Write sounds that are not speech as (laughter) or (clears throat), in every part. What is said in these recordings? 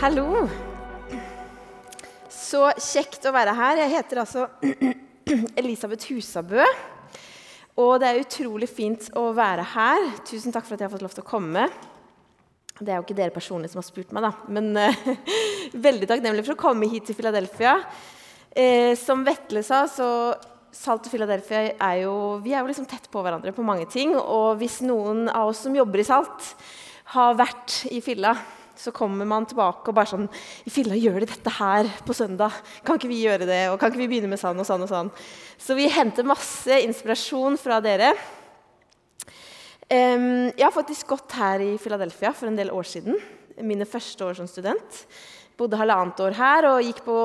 Hallo. Så kjekt å være her. Jeg heter altså (clears throat) Elisabeth Husabø. Og det er utrolig fint å være her. Tusen takk for at jeg har fått lov til å komme. Det er jo ikke dere personlig som har spurt meg, da. Men uh, (laughs) veldig takknemlig for å komme hit til Philadelphia. Eh, som Vetle sa, så Salt og Philadelphia er jo Vi er jo liksom tett på hverandre på mange ting. Og hvis noen av oss som jobber i Salt, har vært i Filla så kommer man tilbake og bare sånn I filla gjør de dette her på søndag. Kan ikke vi gjøre det? Og kan ikke vi begynne med sånn og sånn og sånn? Så vi henter masse inspirasjon fra dere. Jeg har faktisk gått her i Philadelphia for en del år siden. Mine første år som student. Bodde halvannet år her og gikk på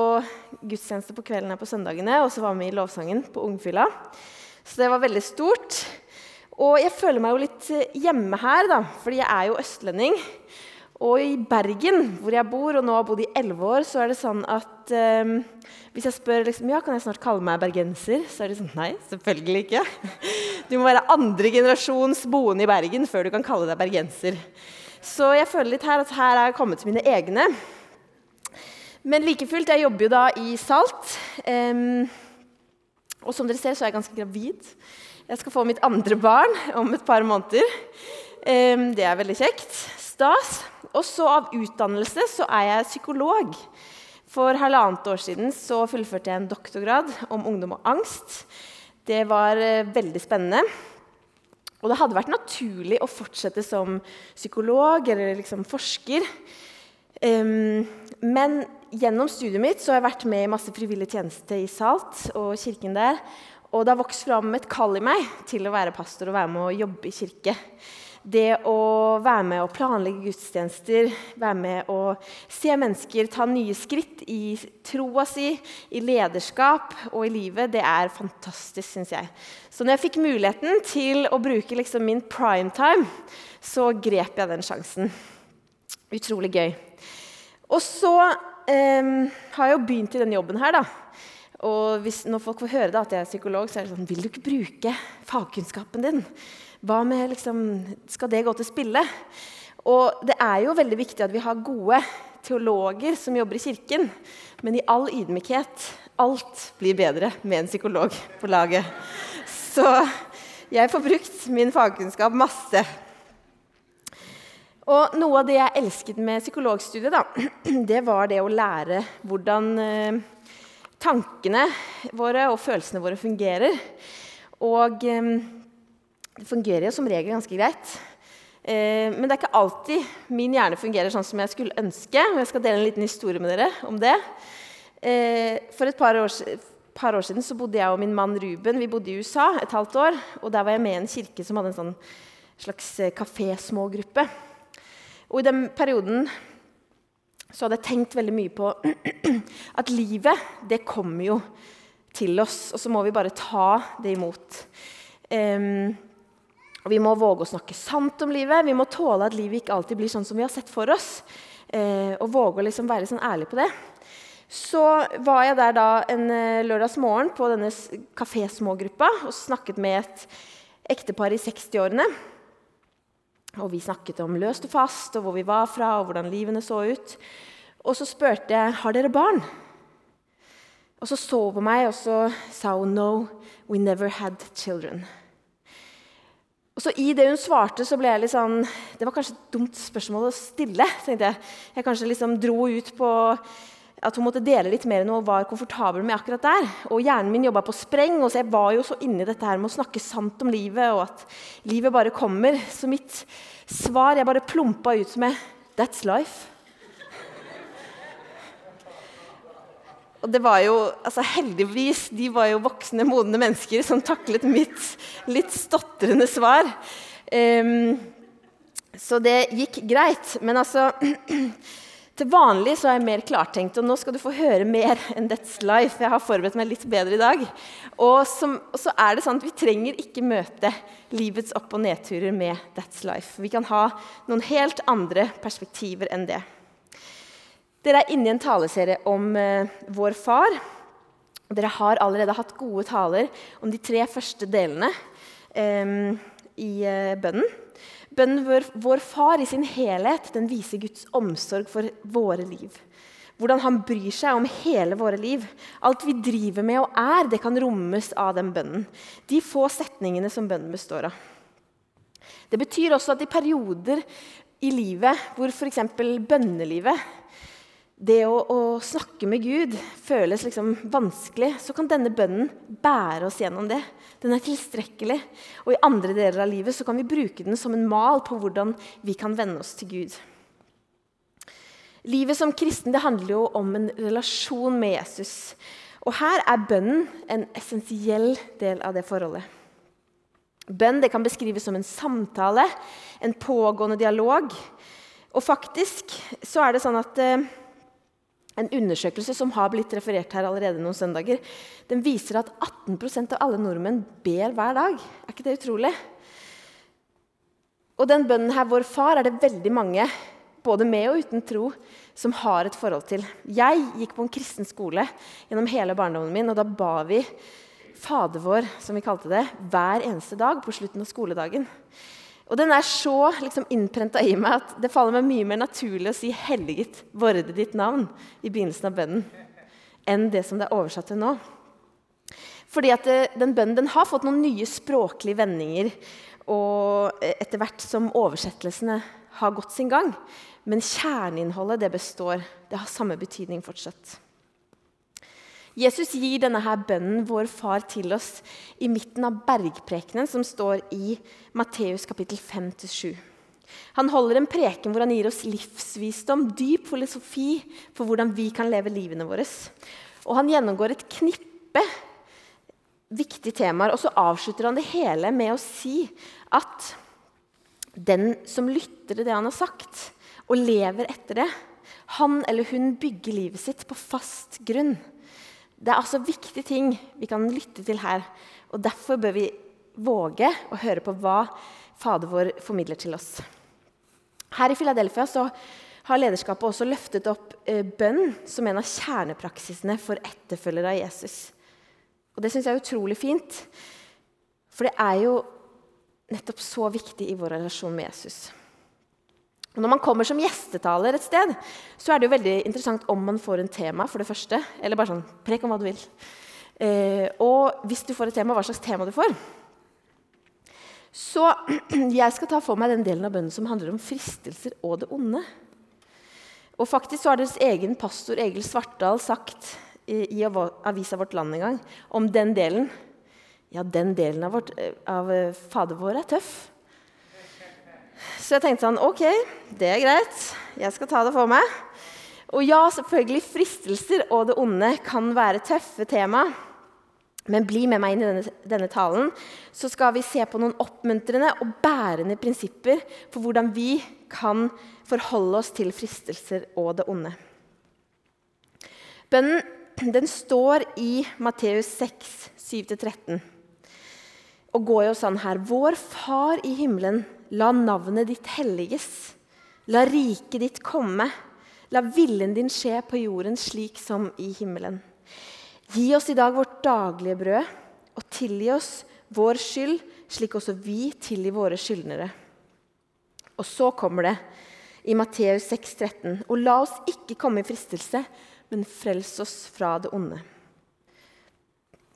gudstjeneste på kvelden her på søndagene. Og så var vi i lovsangen på Ungfylla. Så det var veldig stort. Og jeg føler meg jo litt hjemme her, da, fordi jeg er jo østlending. Og i Bergen, hvor jeg bor og nå har bodd i elleve år, så er det sånn at um, hvis jeg spør liksom, ja, kan jeg snart kalle meg bergenser, så er det sånn Nei, selvfølgelig ikke. Du må være andre generasjons boende i Bergen før du kan kalle deg bergenser. Så jeg føler litt her at her er jeg kommet til mine egne. Men like fullt, jeg jobber jo da i Salt. Um, og som dere ser, så er jeg ganske gravid. Jeg skal få mitt andre barn om et par måneder. Um, det er veldig kjekt. Stas. Og så av utdannelse så er jeg psykolog. For halvannet år siden så fullførte jeg en doktorgrad om ungdom og angst. Det var eh, veldig spennende. Og det hadde vært naturlig å fortsette som psykolog eller liksom forsker. Men gjennom studiet mitt så har jeg vært med i masse frivillig tjeneste i Salt og kirken der. Og det har vokst fram et kall i meg til å være pastor og være med å jobbe i kirke det å være med å planlegge gudstjenester, være med å se mennesker ta nye skritt i troa si, i lederskap og i livet, det er fantastisk, syns jeg. Så når jeg fikk muligheten til å bruke liksom min primetime, så grep jeg den sjansen. Utrolig gøy. Og så eh, har jeg jo begynt i denne jobben her, da. Og hvis, når folk får høre da, at jeg er psykolog, så er det sånn Vil du ikke bruke fagkunnskapen din? Hva med liksom, Skal det gå til spille? Og det er jo veldig viktig at vi har gode teologer som jobber i kirken. Men i all ydmykhet alt blir bedre med en psykolog på laget. Så jeg får brukt min fagkunnskap masse. Og noe av det jeg elsket med psykologstudiet, da, (clears throat) det var det å lære hvordan eh, tankene våre og følelsene våre fungerer. Og eh, det fungerer jo som regel ganske greit. Eh, men det er ikke alltid min hjerne fungerer sånn som jeg skulle ønske. og Jeg skal dele en liten historie med dere om det. Eh, for et par år, par år, siden så bodde jeg og min mann Ruben vi bodde i USA et halvt år. og Der var jeg med i en kirke som hadde en sånn slags eh, kafésmågruppe. Og i den perioden så hadde jeg tenkt veldig mye på (clears throat) at livet, det kommer jo til oss. Og så må vi bare ta det imot. Um, og Vi må våge å snakke sant om livet. Vi må tåle at livet ikke alltid blir sånn som vi har sett for oss. Eh, og våge å liksom være sånn ærlig på det. Så var jeg der da en eh, lørdagsmorgen på denne kafésmågruppa og snakket med et ektepar i 60-årene. Og vi snakket om løst og fast, og hvor vi var fra, og hvordan livene så ut. Og så spurte jeg har dere barn. Og så så hun på meg, og så sa hun no, we never had children. Og så I det hun svarte, så ble jeg litt sånn Det var kanskje et dumt spørsmål å stille. tenkte Jeg Jeg kanskje liksom dro ut på at hun måtte dele litt mer enn hun var komfortabel med akkurat der. Og Hjernen min jobba på spreng, og så jeg var jo så inni dette her med å snakke sant om livet, og at livet bare kommer. Så mitt svar jeg bare plumpa ut med That's life. Og det var jo, altså Heldigvis de var jo voksne, modne mennesker som taklet mitt litt stotrende svar. Um, så det gikk greit. Men altså (clears throat) Til vanlig så er jeg mer klartenkt, og nå skal du få høre mer enn That's Life. Jeg har forberedt meg litt bedre i dag. Og, som, og så er det sånn at vi trenger ikke møte livets opp- og nedturer med That's Life. Vi kan ha noen helt andre perspektiver enn det. Dere er inne i en taleserie om eh, vår far. Dere har allerede hatt gode taler om de tre første delene eh, i eh, bønnen. Bønnen vår, vår Far i sin helhet den viser Guds omsorg for våre liv. Hvordan han bryr seg om hele våre liv. Alt vi driver med og er, det kan rommes av den bønnen. De få setningene som bønnen består av. Det betyr også at i perioder i livet hvor f.eks. bønnelivet det å, å, snakke med Gud føles liksom vanskelig, så kan denne bønnen bære oss gjennom det. Den er tilstrekkelig. Og i andre deler av livet så kan vi bruke den som en mal på hvordan vi kan venne oss til Gud. Livet som kristen det handler jo om en relasjon med Jesus. Og her er bønnen en essensiell del av det forholdet. Bønn det kan beskrives som en samtale, en pågående dialog. Og faktisk så er det sånn at eh, en undersøkelse som har blitt referert her allerede noen søndager, den viser at 18% av alle nordmenn ber hver dag. Er ikke det utrolig? Og den bønnen her, vår far, er det veldig mange, både med og uten tro, som har et forhold til. Jeg gikk på en kristen skole gjennom hele barndommen min, og da ba vi Fader vår, som vi kalte det, hver eneste dag på slutten av skoledagen. Og den er så liksom, innprenta i meg at det faller meg mye mer naturlig å si 'helliget vorde ditt navn' i begynnelsen av bønnen enn det som det er oversatt til nå. Fordi at det, den bønnen den har fått noen nye språklige vendinger og etter hvert som oversettelsene har gått sin gang. Men kjerneinnholdet det består. Det har samme betydning fortsatt. Jesus gir denne her bønnen vår far til oss i midten av bergprekenen som står i Matteus kapittel 5-7. Han holder en preken hvor han gir oss livsvisdom, dyp filosofi for hvordan vi kan leve livene våre. Og han gjennomgår et knippe viktige temaer, og så avslutter han det hele med å si at den som lytter til det han har sagt, og lever etter det, han eller hun bygger livet sitt på fast grunn. Det er altså viktige ting vi kan lytte til her. og Derfor bør vi våge å høre på hva Fader vår formidler til oss. Her i Philadelphia har lederskapet også løftet opp eh, bønn som en av kjernepraksisene for etterfølgere av Jesus. Og Det syns jeg er utrolig fint, for det er jo nettopp så viktig i vår relasjon med Jesus. Når man kommer som gjestetaler et sted, så er det jo veldig interessant om man får en tema, for det første. Eller bare sånn Prek om hva du vil. Eh, og hvis du får et tema, hva slags tema du får. Så (clears throat) jeg skal ta for meg den delen av bønnen som handler om fristelser og det onde. Og faktisk så har deres egen pastor Egil Svartdal sagt i, i avisa Vårt Land en gang om den delen. Ja, den delen av, vårt, eh, av eh, Fader vår er tøff. Så jeg tenkte sånn OK, det er greit. Jeg skal ta det for meg. Og ja, selvfølgelig, fristelser og det onde kan være tøffe tema. Men bli med meg inn i denne, denne, talen, så skal vi se på noen oppmuntrende og bærende prinsipper for hvordan vi kan forholde oss til fristelser og det onde. Bønnen den står i Matteus 6, 7-13 og går jo sånn her Vår Far i himmelen, la navnet ditt helliges. La riket ditt komme. La viljen din skje på jorden slik som i himmelen. Gi oss i dag vårt daglige brød, og tilgi oss vår skyld, slik også vi tilgir våre skyldnere. Og så kommer det i Matteus 6, 13, Og la oss ikke komme i fristelse, men frels oss fra det onde.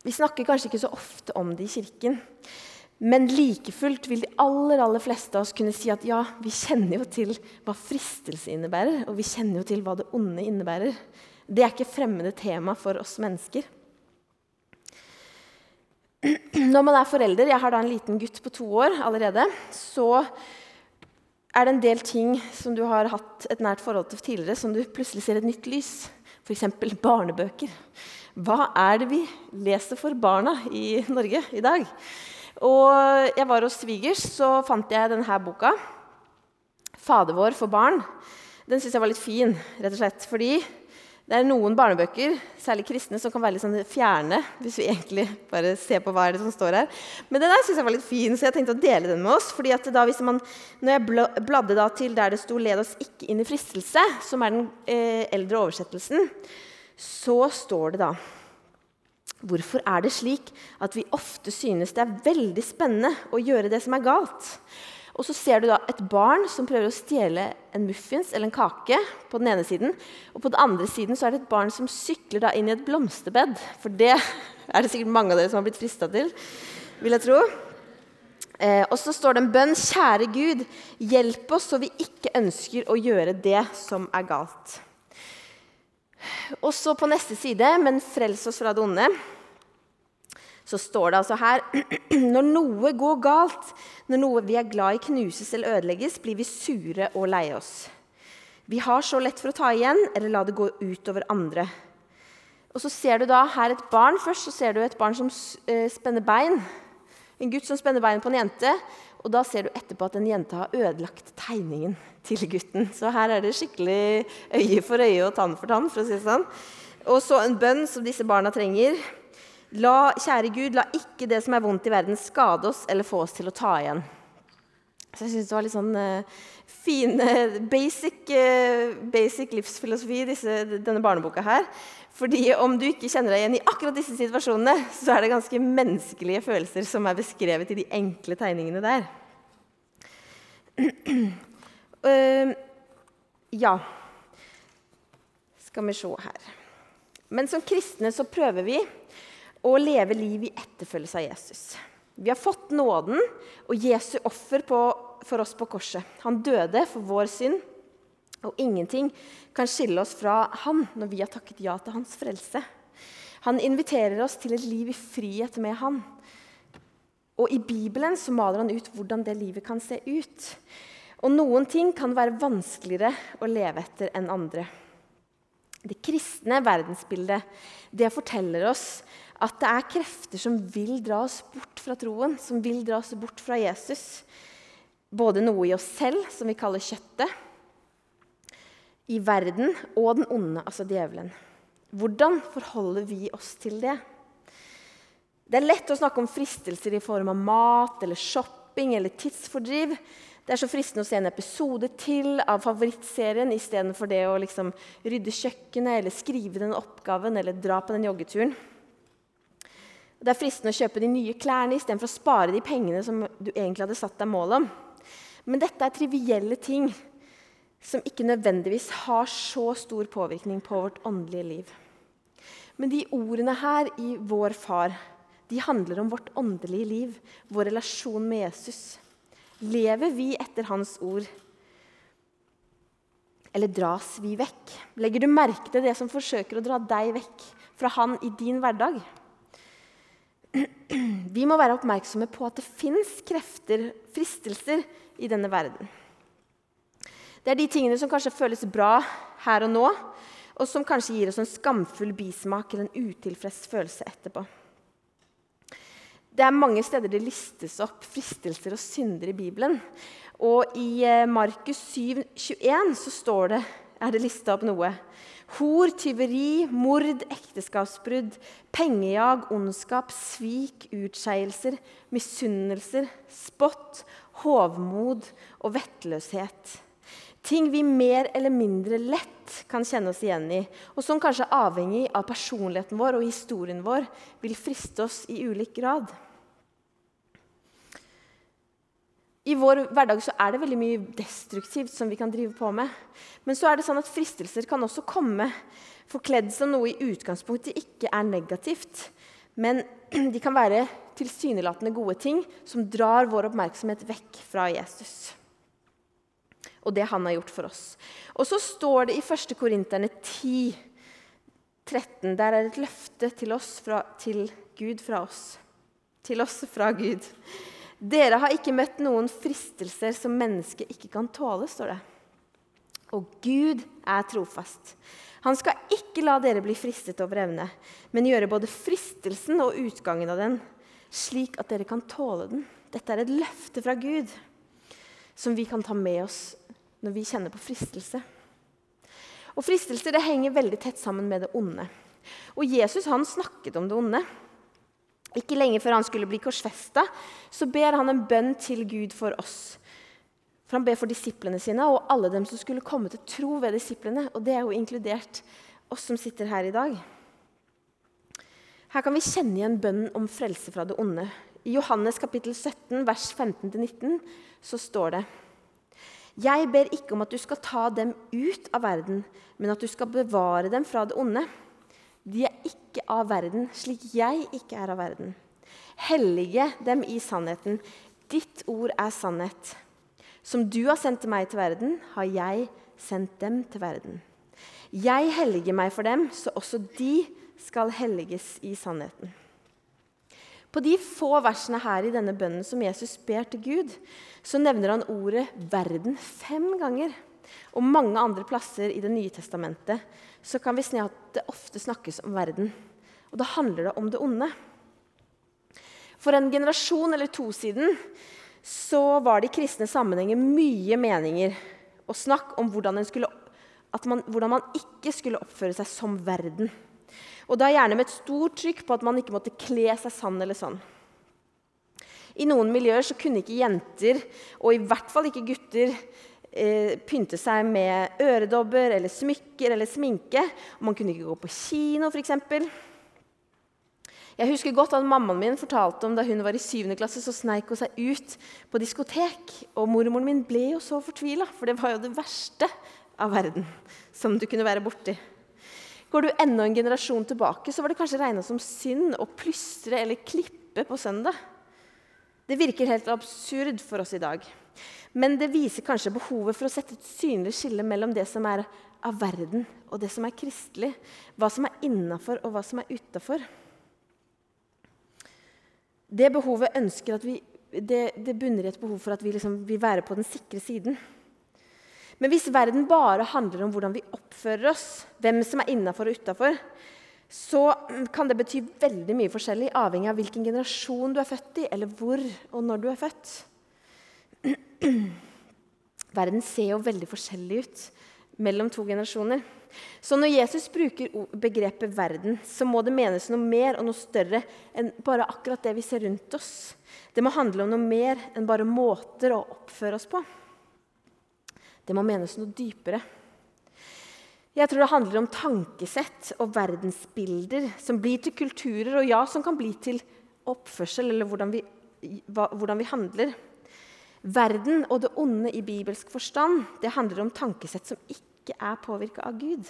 Vi snakker kanskje ikke så ofte om det i kirken. Men like fullt vil de aller, aller fleste av oss kunne si at ja, vi kjenner jo til hva fristelse innebærer, og vi kjenner jo til hva det onde innebærer. Det er ikke fremmede tema for oss mennesker. Når man er forelder, jeg har da en liten gutt på to år allerede, så er det en del ting som du har hatt et nært forhold til tidligere, som du plutselig ser et nytt lys. F.eks. barnebøker. Hva er det vi leser for barna i Norge i dag? Og jeg var hos svigers, så fant jeg denne boka. 'Fader vår for barn'. Den syns jeg var litt fin, rett og slett. Fordi det er noen barnebøker, særlig kristne, som kan være litt sånn fjerne. hvis vi egentlig bare ser på hva er det som står her. Men den der synes jeg var litt fin, så jeg tenkte å dele den med oss. fordi at da hvis man, når jeg bladde da til der det sto 'Led oss ikke inn i fristelse', som er den eh, eldre oversettelsen, så står det da Hvorfor er det slik at vi ofte synes det er veldig spennende å gjøre det som er galt? Og så ser du da et barn som prøver å stjele en muffins eller en kake på den ene siden. Og på den andre siden så er det et barn som sykler da inn i et blomsterbed. For det er det sikkert mange av dere som har blitt frista til, vil jeg tro. Eh, og så står det en bønn. Kjære Gud, hjelp oss så vi ikke ønsker å gjøre det som er galt. Og så på neste side, men frels oss fra det onde så står det altså her (clears throat) Når noe går galt, når noe vi er glad i knuses eller ødelegges, blir vi sure og leie oss. Vi har så lett for å ta igjen eller la det gå utover andre. Og så ser du da her et barn. Først så ser du et barn som eh, spenner bein. En gutt som spenner bein på en jente. Og da ser du etterpå at en jente har ødelagt tegningen til gutten. Så her er det skikkelig øye for øye og tann for tann. for å si det sånn. Og så en bønn som disse barna trenger. La, kjære Gud, la ikke det som er vondt i verden, skade oss eller få oss til å ta igjen. Så jeg syns det var litt sånn uh, fin, uh, basic, uh, basic, livsfilosofi, i denne barneboka her. Fordi om du ikke kjenner deg igjen i akkurat disse situasjonene, så er det ganske menneskelige følelser som er beskrevet i de enkle tegningene der. ja Skal vi se her. Men som kristne så prøver vi å leve liv i etterfølgelse av Jesus. Vi har fått nåden og Jesu offer på, for oss på korset. Han døde for vår synd, og ingenting kan skille oss fra han når vi har takket ja til hans frelse. Han inviterer oss til et liv i frihet med han. Og i Bibelen så maler han ut hvordan det livet kan se ut. Og noen ting kan være vanskeligere å leve etter enn andre. Det kristne verdensbildet det forteller oss at det er krefter som vil dra oss bort fra troen, som vil dra oss bort fra Jesus. Både noe i oss selv, som vi kaller kjøttet, i verden og den onde, altså djevelen. Hvordan forholder vi oss til det? Det er lett å snakke om fristelser i form av mat eller shopping eller tidsfordriv. Det er så fristende å se en episode til av favorittserien istedenfor det å liksom rydde kjøkkenet eller skrive den oppgaven eller dra på den joggeturen. Det er fristende å kjøpe de nye klærne istedenfor å spare de pengene som du egentlig hadde satt deg mål om. Men dette er trivielle ting som ikke nødvendigvis har så stor påvirkning på vårt åndelige liv. Men de ordene her i Vår Far de handler om vårt åndelige liv, vår relasjon med Jesus. Lever vi etter Hans ord? Eller dras vi vekk? Legger du merke til det som forsøker å dra deg vekk fra Han i din hverdag? (clears throat) Vi må være oppmerksomme på at det fins krefter, fristelser, i denne verden. Det er de tingene som kanskje føles bra her og nå, og som kanskje gir oss en skamfull bismak eller en utilfreds følelse etterpå. Det er mange steder det listes opp fristelser og synder i Bibelen. Og i eh, Markus 7, 21 så står det, er det lista opp noe Hor, tyveri, mord, ekteskapsbrudd, pengejag, ondskap, svik, utskeielser, misunnelser, spott, hovmod og vettløshet. Ting vi mer eller mindre lett kan kjenne oss igjen i, og som kanskje avhengig av personligheten vår og historien vår vil friste oss i ulik grad. I vår hverdag så er det veldig mye destruktivt som vi kan drive på med. Men så er det sånn at fristelser kan også komme forkledd som noe i utgangspunktet ikke er negativt. Men (clears throat) de kan være tilsynelatende gode ting som drar vår oppmerksomhet vekk fra Jesus. Og det han har gjort for oss. Og så står det i 1. Korinterne 10, 13, Der er et løfte til oss fra, til Gud fra oss. Til oss fra Gud. Dere har ikke møtt noen fristelser som mennesket ikke kan tåle, står det. Og Gud er trofast. Han skal ikke la dere bli fristet over evne, men gjøre både fristelsen og utgangen av den, slik at dere kan tåle den. Dette er et løfte fra Gud som vi kan ta med oss når vi kjenner på fristelse. Og Fristelser det henger veldig tett sammen med det onde. Og Jesus han snakket om det onde. Ikke lenge før han skulle bli korsfesta, så ber han en bønn til Gud for oss. For Han ber for disiplene sine og alle dem som skulle komme til tro ved disiplene. Og det er jo inkludert oss som sitter her i dag. Her kan vi kjenne igjen bønnen om frelse fra det onde. I Johannes kapittel 17, vers 15-19 så står det Jeg ber ikke om at du skal ta dem ut av verden, men at du skal bevare dem fra det onde. De er ikke av verden, slik jeg ikke er av verden. Hellige dem i sannheten. Ditt ord er sannhet. Som du har sendt meg til verden, har jeg sendt dem til verden. Jeg helliger meg for dem, så også de skal helliges i sannheten. På de få versene her i denne bønnen som Jesus ber til Gud, så nevner han ordet 'verden' fem ganger. Og mange andre plasser i Det nye testamentet så kan vi se at det ofte snakkes om verden. Og da handler det om det onde. For en generasjon eller to siden så var det i kristne sammenhenger mye meninger og snakk om hvordan, skulle, man, hvordan man ikke skulle oppføre seg som verden. Og da gjerne med et stort trykk på at man ikke måtte kle seg sann eller sånn. I noen miljøer så kunne ikke jenter, og i hvert fall ikke gutter, eh, pynte seg med øredobber eller smykker eller sminke. Man kunne ikke gå på kino, f.eks. Jeg husker godt at Mammaen min fortalte om da hun var i 7. klasse, så sneik hun seg ut på diskotek. Og mormoren min ble jo så fortvila, for det var jo det verste av verden som du kunne være borti. Går du enda en generasjon tilbake, så var det kanskje regna som synd å plystre eller klippe på søndag. Det virker helt absurd for oss i dag. Men det viser kanskje behovet for å sette et synlig skille mellom det som er av verden, og det som er kristelig. Hva som er innafor, og hva som er utafor. Det behovet ønsker at vi, det, det bunner i et behov for at vi liksom vil være på den sikre siden. Men hvis verden bare handler om hvordan vi oppfører oss, hvem som er innafor og utafor, så kan det bety veldig mye forskjellig, avhengig av hvilken generasjon du er født i, eller hvor og når du er født. (clears throat) Verden ser jo veldig forskjellig ut mellom to generasjoner. Så når Jesus bruker begrepet 'verden', så må det menes noe mer og noe større enn bare akkurat det vi ser rundt oss. Det må handle om noe mer enn bare måter å oppføre oss på. Det må menes noe dypere. Jeg tror det handler om tankesett og verdensbilder som blir til kulturer, og ja, som kan bli til oppførsel eller hvordan vi, hva, hvordan vi handler. Verden og det onde i bibelsk forstand det handler om tankesett som ikke er påvirka av Gud,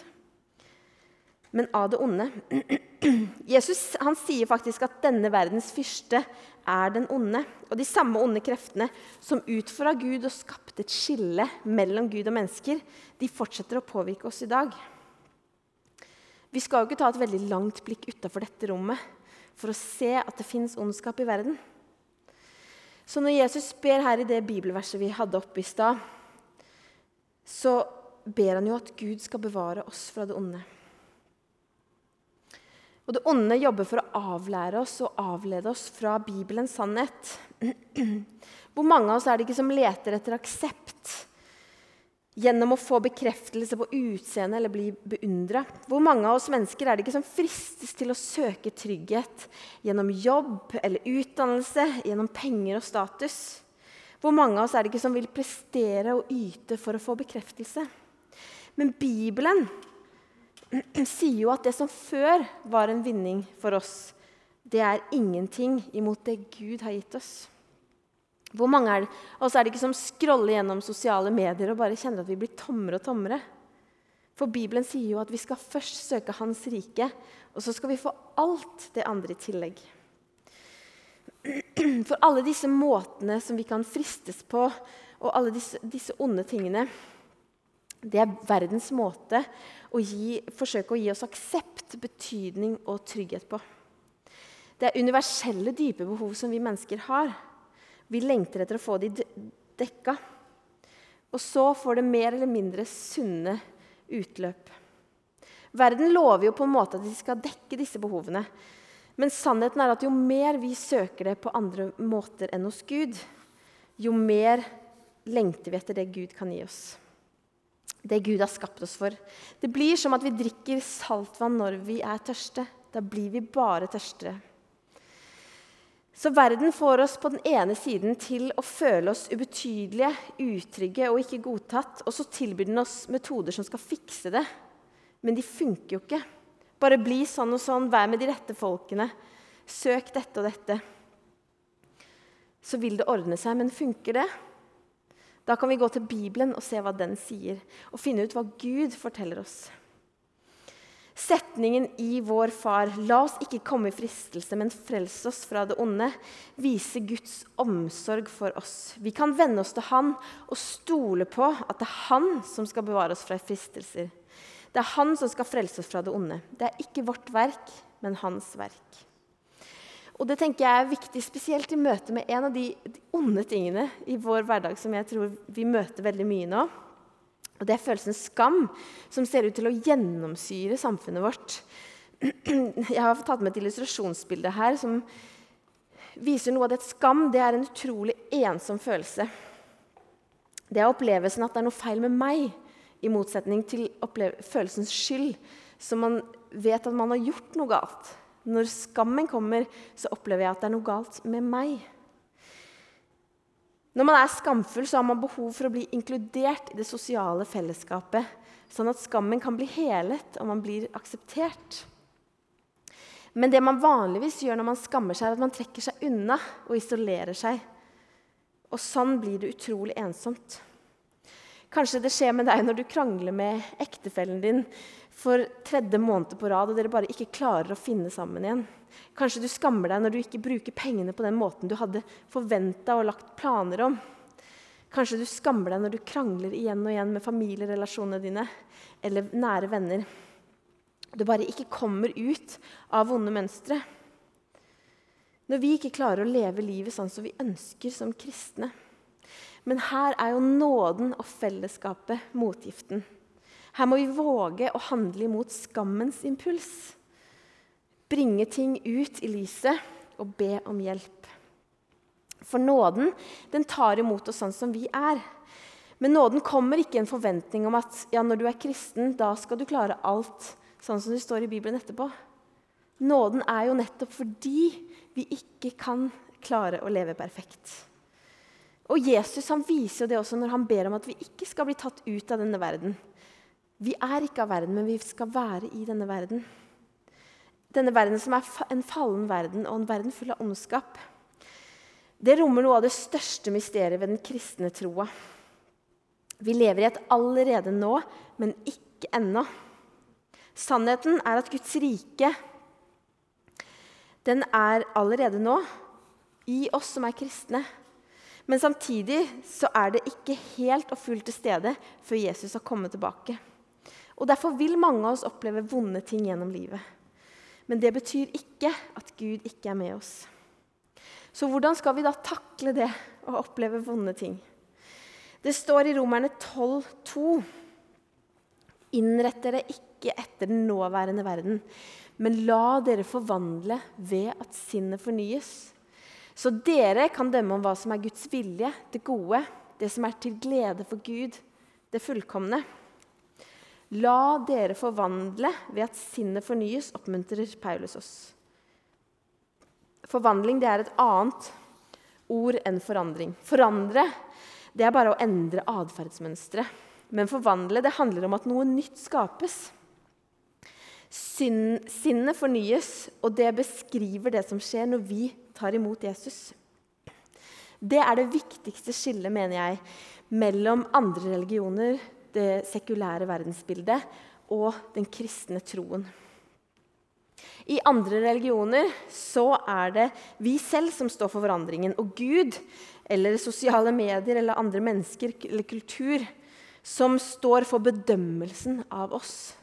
men av det onde. (clears throat) Jesus han sier faktisk at denne verdens fyrste er den onde. Og de samme onde kreftene som utfordra Gud og skapte et skille mellom Gud og mennesker, de fortsetter å påvirke oss i dag. Vi skal jo ikke ta et veldig langt blikk utafor dette rommet for å se at det fins ondskap i verden. Så når Jesus ber her i det bibelverset vi hadde oppe i stad, så ber han jo at Gud skal bevare oss fra det onde. Og det onde jobber for å avlære oss og avlede oss fra Bibelens sannhet. (clears throat) Hvor mange av oss er det ikke som leter etter aksept gjennom å få bekreftelse på utseendet eller bli beundra? Hvor mange av oss mennesker er det ikke som fristes til å søke trygghet gjennom jobb eller utdannelse, gjennom penger og status? Hvor mange av oss er det ikke som vil prestere og yte for å få bekreftelse? Men Bibelen (clears throat) sier jo at det som før var en vinning for oss, det er ingenting imot det Gud har gitt oss. Hvor mange er det? Og så er det ikke som scroller gjennom sosiale medier og bare kjenner at vi blir tommere og tommere. For Bibelen sier jo at vi skal først søke Hans rike, og så skal vi få alt det andre i tillegg. (clears throat) For alle disse måtene som vi kan fristes på, og alle disse, disse onde tingene, det er verdens måte å gi, forsøke å gi oss aksept, betydning og trygghet på. Det er universelle, dype behov som vi mennesker har. Vi lengter etter å få de dekka. Og så får det mer eller mindre sunne utløp. Verden lover jo på en måte at de skal dekke disse behovene. Men sannheten er at jo mer vi søker det på andre måter enn hos Gud, jo mer lengter vi etter det Gud kan gi oss det Gud har skapt oss for. Det blir som at vi drikker saltvann når vi er tørste. Da blir vi bare tørstere. Så verden får oss på den ene siden til å føle oss ubetydelige, utrygge og ikke godtatt. Og så tilbyr den oss metoder som skal fikse det. Men de funker jo ikke. Bare bli sånn og sånn, vær med de rette folkene. Søk dette og dette. Så vil det ordne seg, men funker det? Da kan vi gå til Bibelen og se hva den sier, og finne ut hva Gud forteller oss. Setningen i Vår Far, 'La oss ikke komme i fristelse, men frels oss fra det onde', viser Guds omsorg for oss. Vi kan venne oss til Han og stole på at det er Han som skal bevare oss fra fristelser. Det er Han som skal frelse oss fra det onde. Det er ikke vårt verk, men Hans verk. Og det tenker jeg er viktig, spesielt i møte med en av de, de onde tingene i vår hverdag som jeg tror vi møter veldig mye nå. Og Det er følelsen skam som ser ut til å gjennomsyre samfunnet vårt. (clears throat) Jeg har tatt med et illustrasjonsbilde her som viser noe av det. Skam det er en utrolig ensom følelse. Det er opplevelsen at det er noe feil med meg, i motsetning til følelsens skyld, som man vet at man har gjort noe galt. Når skammen kommer, så opplever jeg at det er noe galt med meg. Når man er skamfull, så har man behov for å bli inkludert i det sosiale fellesskapet, sånn at skammen kan bli helet og man blir akseptert. Men det man vanligvis gjør når man skammer seg, er at man trekker seg unna og isolerer seg. Og sånn blir det utrolig ensomt. Kanskje det skjer med deg når du krangler med ektefellen din for tredje måned på rad, og dere bare ikke klarer å finne sammen igjen. Kanskje du skammer deg når du ikke bruker pengene på den måten du hadde forventa og lagt planer om. Kanskje du skammer deg når du krangler igjen og igjen med familierelasjonene dine eller nære venner. Du bare ikke kommer ut av vonde mønstre. Når vi ikke klarer å leve livet sånn som vi ønsker som kristne. Men her er jo nåden og fellesskapet motgiften. Her må vi våge å handle imot skammens impuls bringe ting ut i lyset og be om hjelp. For nåden den tar imot oss sånn som vi er. Men nåden kommer ikke i en forventning om at ja, når du er kristen, da skal du klare alt, sånn som det står i Bibelen etterpå. Nåden er jo nettopp fordi vi ikke kan klare å leve perfekt. Og Jesus han viser jo det også når han ber om at vi ikke skal bli tatt ut av denne verden. Vi er ikke av verden, men vi skal være i denne verden. Denne verden som er en fallen verden og en verden full av ondskap. Det rommer noe av det største mysteriet ved den kristne troa. Vi lever i et allerede nå, men ikke ennå. Sannheten er at Guds rike den er allerede nå i oss som er kristne. Men samtidig så er det ikke helt og fullt til stede før Jesus har kommet tilbake. Og Derfor vil mange av oss oppleve vonde ting gjennom livet. Men det betyr ikke at Gud ikke er med oss. Så hvordan skal vi da takle det å oppleve vonde ting? Det står i Romerne 12,2.: Innrett dere ikke etter den nåværende verden, men la dere forvandle ved at sinnet fornyes. Så dere kan dømme om hva som er Guds vilje, det gode, det som er til glede for Gud, det fullkomne. La dere forvandle ved at sinnet fornyes, oppmuntrer Paulus oss. Forvandling det er et annet ord enn forandring. Forandre det er bare å endre atferdsmønsteret. Men forvandle det handler om at noe nytt skapes. sinnet fornyes, og det beskriver det som skjer når vi tar imot Jesus. Det er det viktigste skillet, mener jeg, mellom andre religioner, det sekulære verdensbildet og den kristne troen. I andre religioner så er det vi selv som står for forandringen. Og Gud eller sosiale medier eller andre mennesker eller kultur som står for bedømmelsen av oss.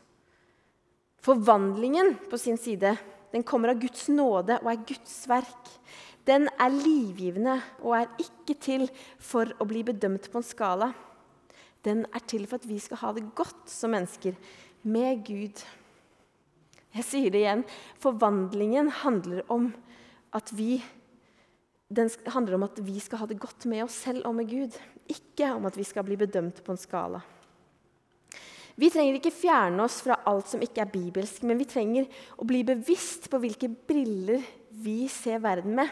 Forvandlingen på sin side den kommer av Guds nåde og er Guds verk. Den er livgivende og er ikke til for å bli bedømt på en skala den er til for at vi skal ha det godt som mennesker med Gud. Jeg sier det igjen. Forvandlingen handler om at vi den handler om at vi skal ha det godt med oss selv og med Gud. Ikke om at vi skal bli bedømt på en skala. Vi trenger ikke fjerne oss fra alt som ikke er bibelsk, men vi trenger å bli bevisst på hvilke briller vi ser verden med.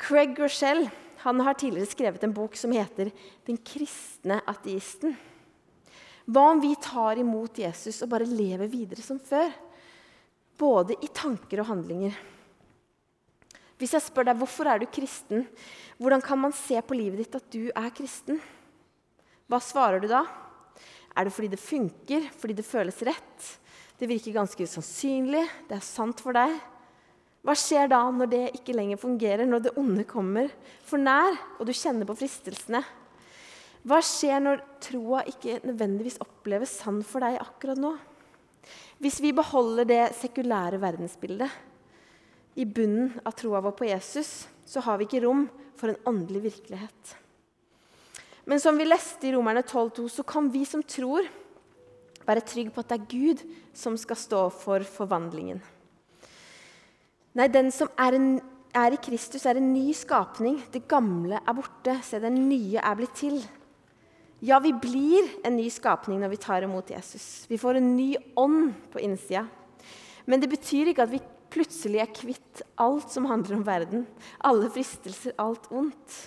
Craig Rochelle han har tidligere skrevet en bok som heter 'Den kristne ateisten'. Hva om vi tar imot Jesus og bare lever videre som før? Både i tanker og handlinger. Hvis jeg spør deg hvorfor er du kristen, hvordan kan man se på livet ditt at du er kristen? Hva svarer du da? Er det fordi det funker, fordi det føles rett? Det virker ganske usannsynlig, det er sant for deg. Hva skjer da når det ikke lenger fungerer, når det onde kommer for nær, og du kjenner på fristelsene? Hva skjer når troa ikke nødvendigvis oppleves sann for deg akkurat nå? Hvis vi beholder det sekulære verdensbildet i bunnen av troa vår på Jesus, så har vi ikke rom for en åndelig virkelighet. Men som vi leste i Romerne 12,2, så kan vi som tror, være trygge på at det er Gud som skal stå for forvandlingen. Nei, den som er, en, er i Kristus, er en ny skapning. Det gamle er borte, se, den nye er blitt til. Ja, vi blir en ny skapning når vi tar imot Jesus. Vi får en ny ånd på innsida. Men det betyr ikke at vi plutselig er kvitt alt som handler om verden. Alle fristelser, alt ondt.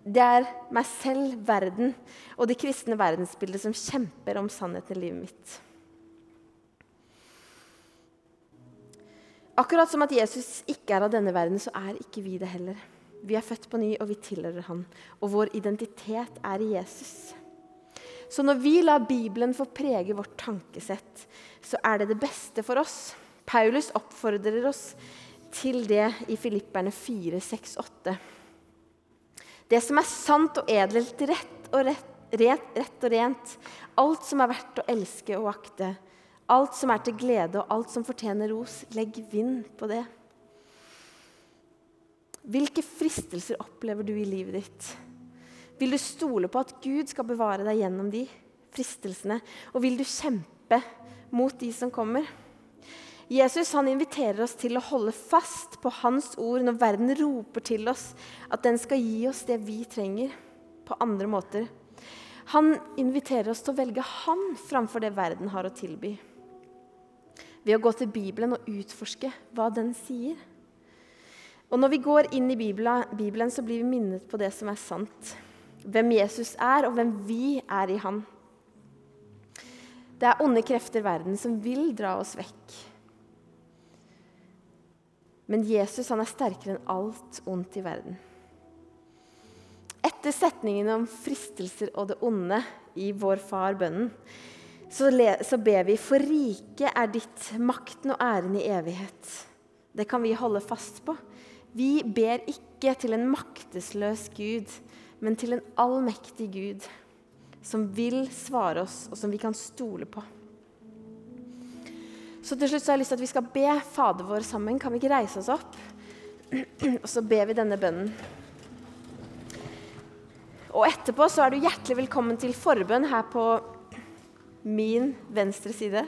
Det er meg selv, verden og det kristne verdensbildet som kjemper om sannheten i livet mitt. Akkurat som at Jesus ikke er av denne verden, så er ikke vi det heller. Vi er født på ny, og vi tilhører Han. Og vår identitet er i Jesus. Så når vi lar Bibelen få prege vårt tankesett, så er det det beste for oss. Paulus oppfordrer oss til det i Filipperne 4, 6, 8. Det som er sant og edelt, rett og, rett, rett, og rent, alt som er verdt å elske og akte, alt som er til glede og alt som fortjener ros, legg vind på det. Hvilke fristelser opplever du i livet ditt? Vil du stole på at Gud skal bevare deg gjennom de fristelsene? Og vil du kjempe mot de som kommer? Jesus han inviterer oss til å holde fast på hans ord når verden roper til oss at den skal gi oss det vi trenger, på andre måter. Han inviterer oss til å velge han framfor det verden har å tilby. Ved å gå til Bibelen og utforske hva den sier. Og når vi går inn i Bibelen, så blir vi minnet på det som er sant. Hvem Jesus er, og hvem vi er i Han. Det er onde krefter i verden som vil dra oss vekk. Men Jesus han er sterkere enn alt ondt i verden. Etter setningen om fristelser og det onde i Vår Far, så, så ber vi for riket er ditt, makten og æren i evighet. Det kan vi holde fast på. Vi ber ikke til en maktesløs Gud, men til en allmektig Gud som vil svare oss, og som vi kan stole på. Så til slutt så har jeg lyst til at vi skal be Fader vår sammen. Kan vi ikke reise oss opp? (clears throat) Og så ber vi denne bønnen. Og etterpå så er du hjertelig velkommen til forbønn her på min venstre side.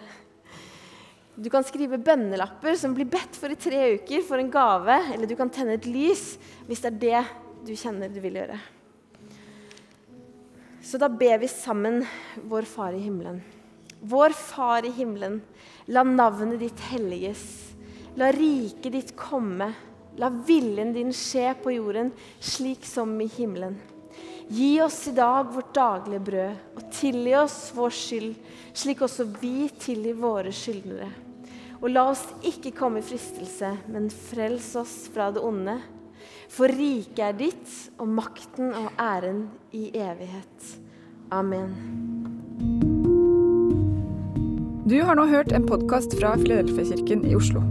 Du kan skrive bønnelapper som blir bedt for i tre uker, for en gave. Eller du kan tenne et lys hvis det er det du kjenner du vil gjøre. Så da ber vi sammen vår Far i himmelen. Vår Far i himmelen, la navnet ditt helliges. La riket ditt komme. La viljen din skje på jorden slik som i himmelen. Gi oss i dag vårt daglige brød, og tilgi oss vår skyld, slik også vi tilgir våre skyldnere. Og la oss ikke komme i fristelse, men frels oss fra det onde. For riket er ditt, og makten og æren i evighet. Amen. Du har nå hørt en podkast fra Filadelfia-kirken i Oslo.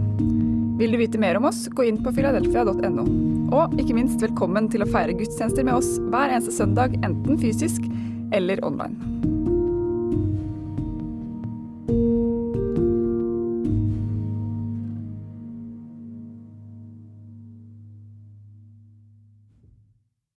Vil du vite mer om oss, gå inn på filadelfia.no. Og ikke minst velkommen til å feire gudstjenester med oss hver eneste søndag, enten fysisk eller online.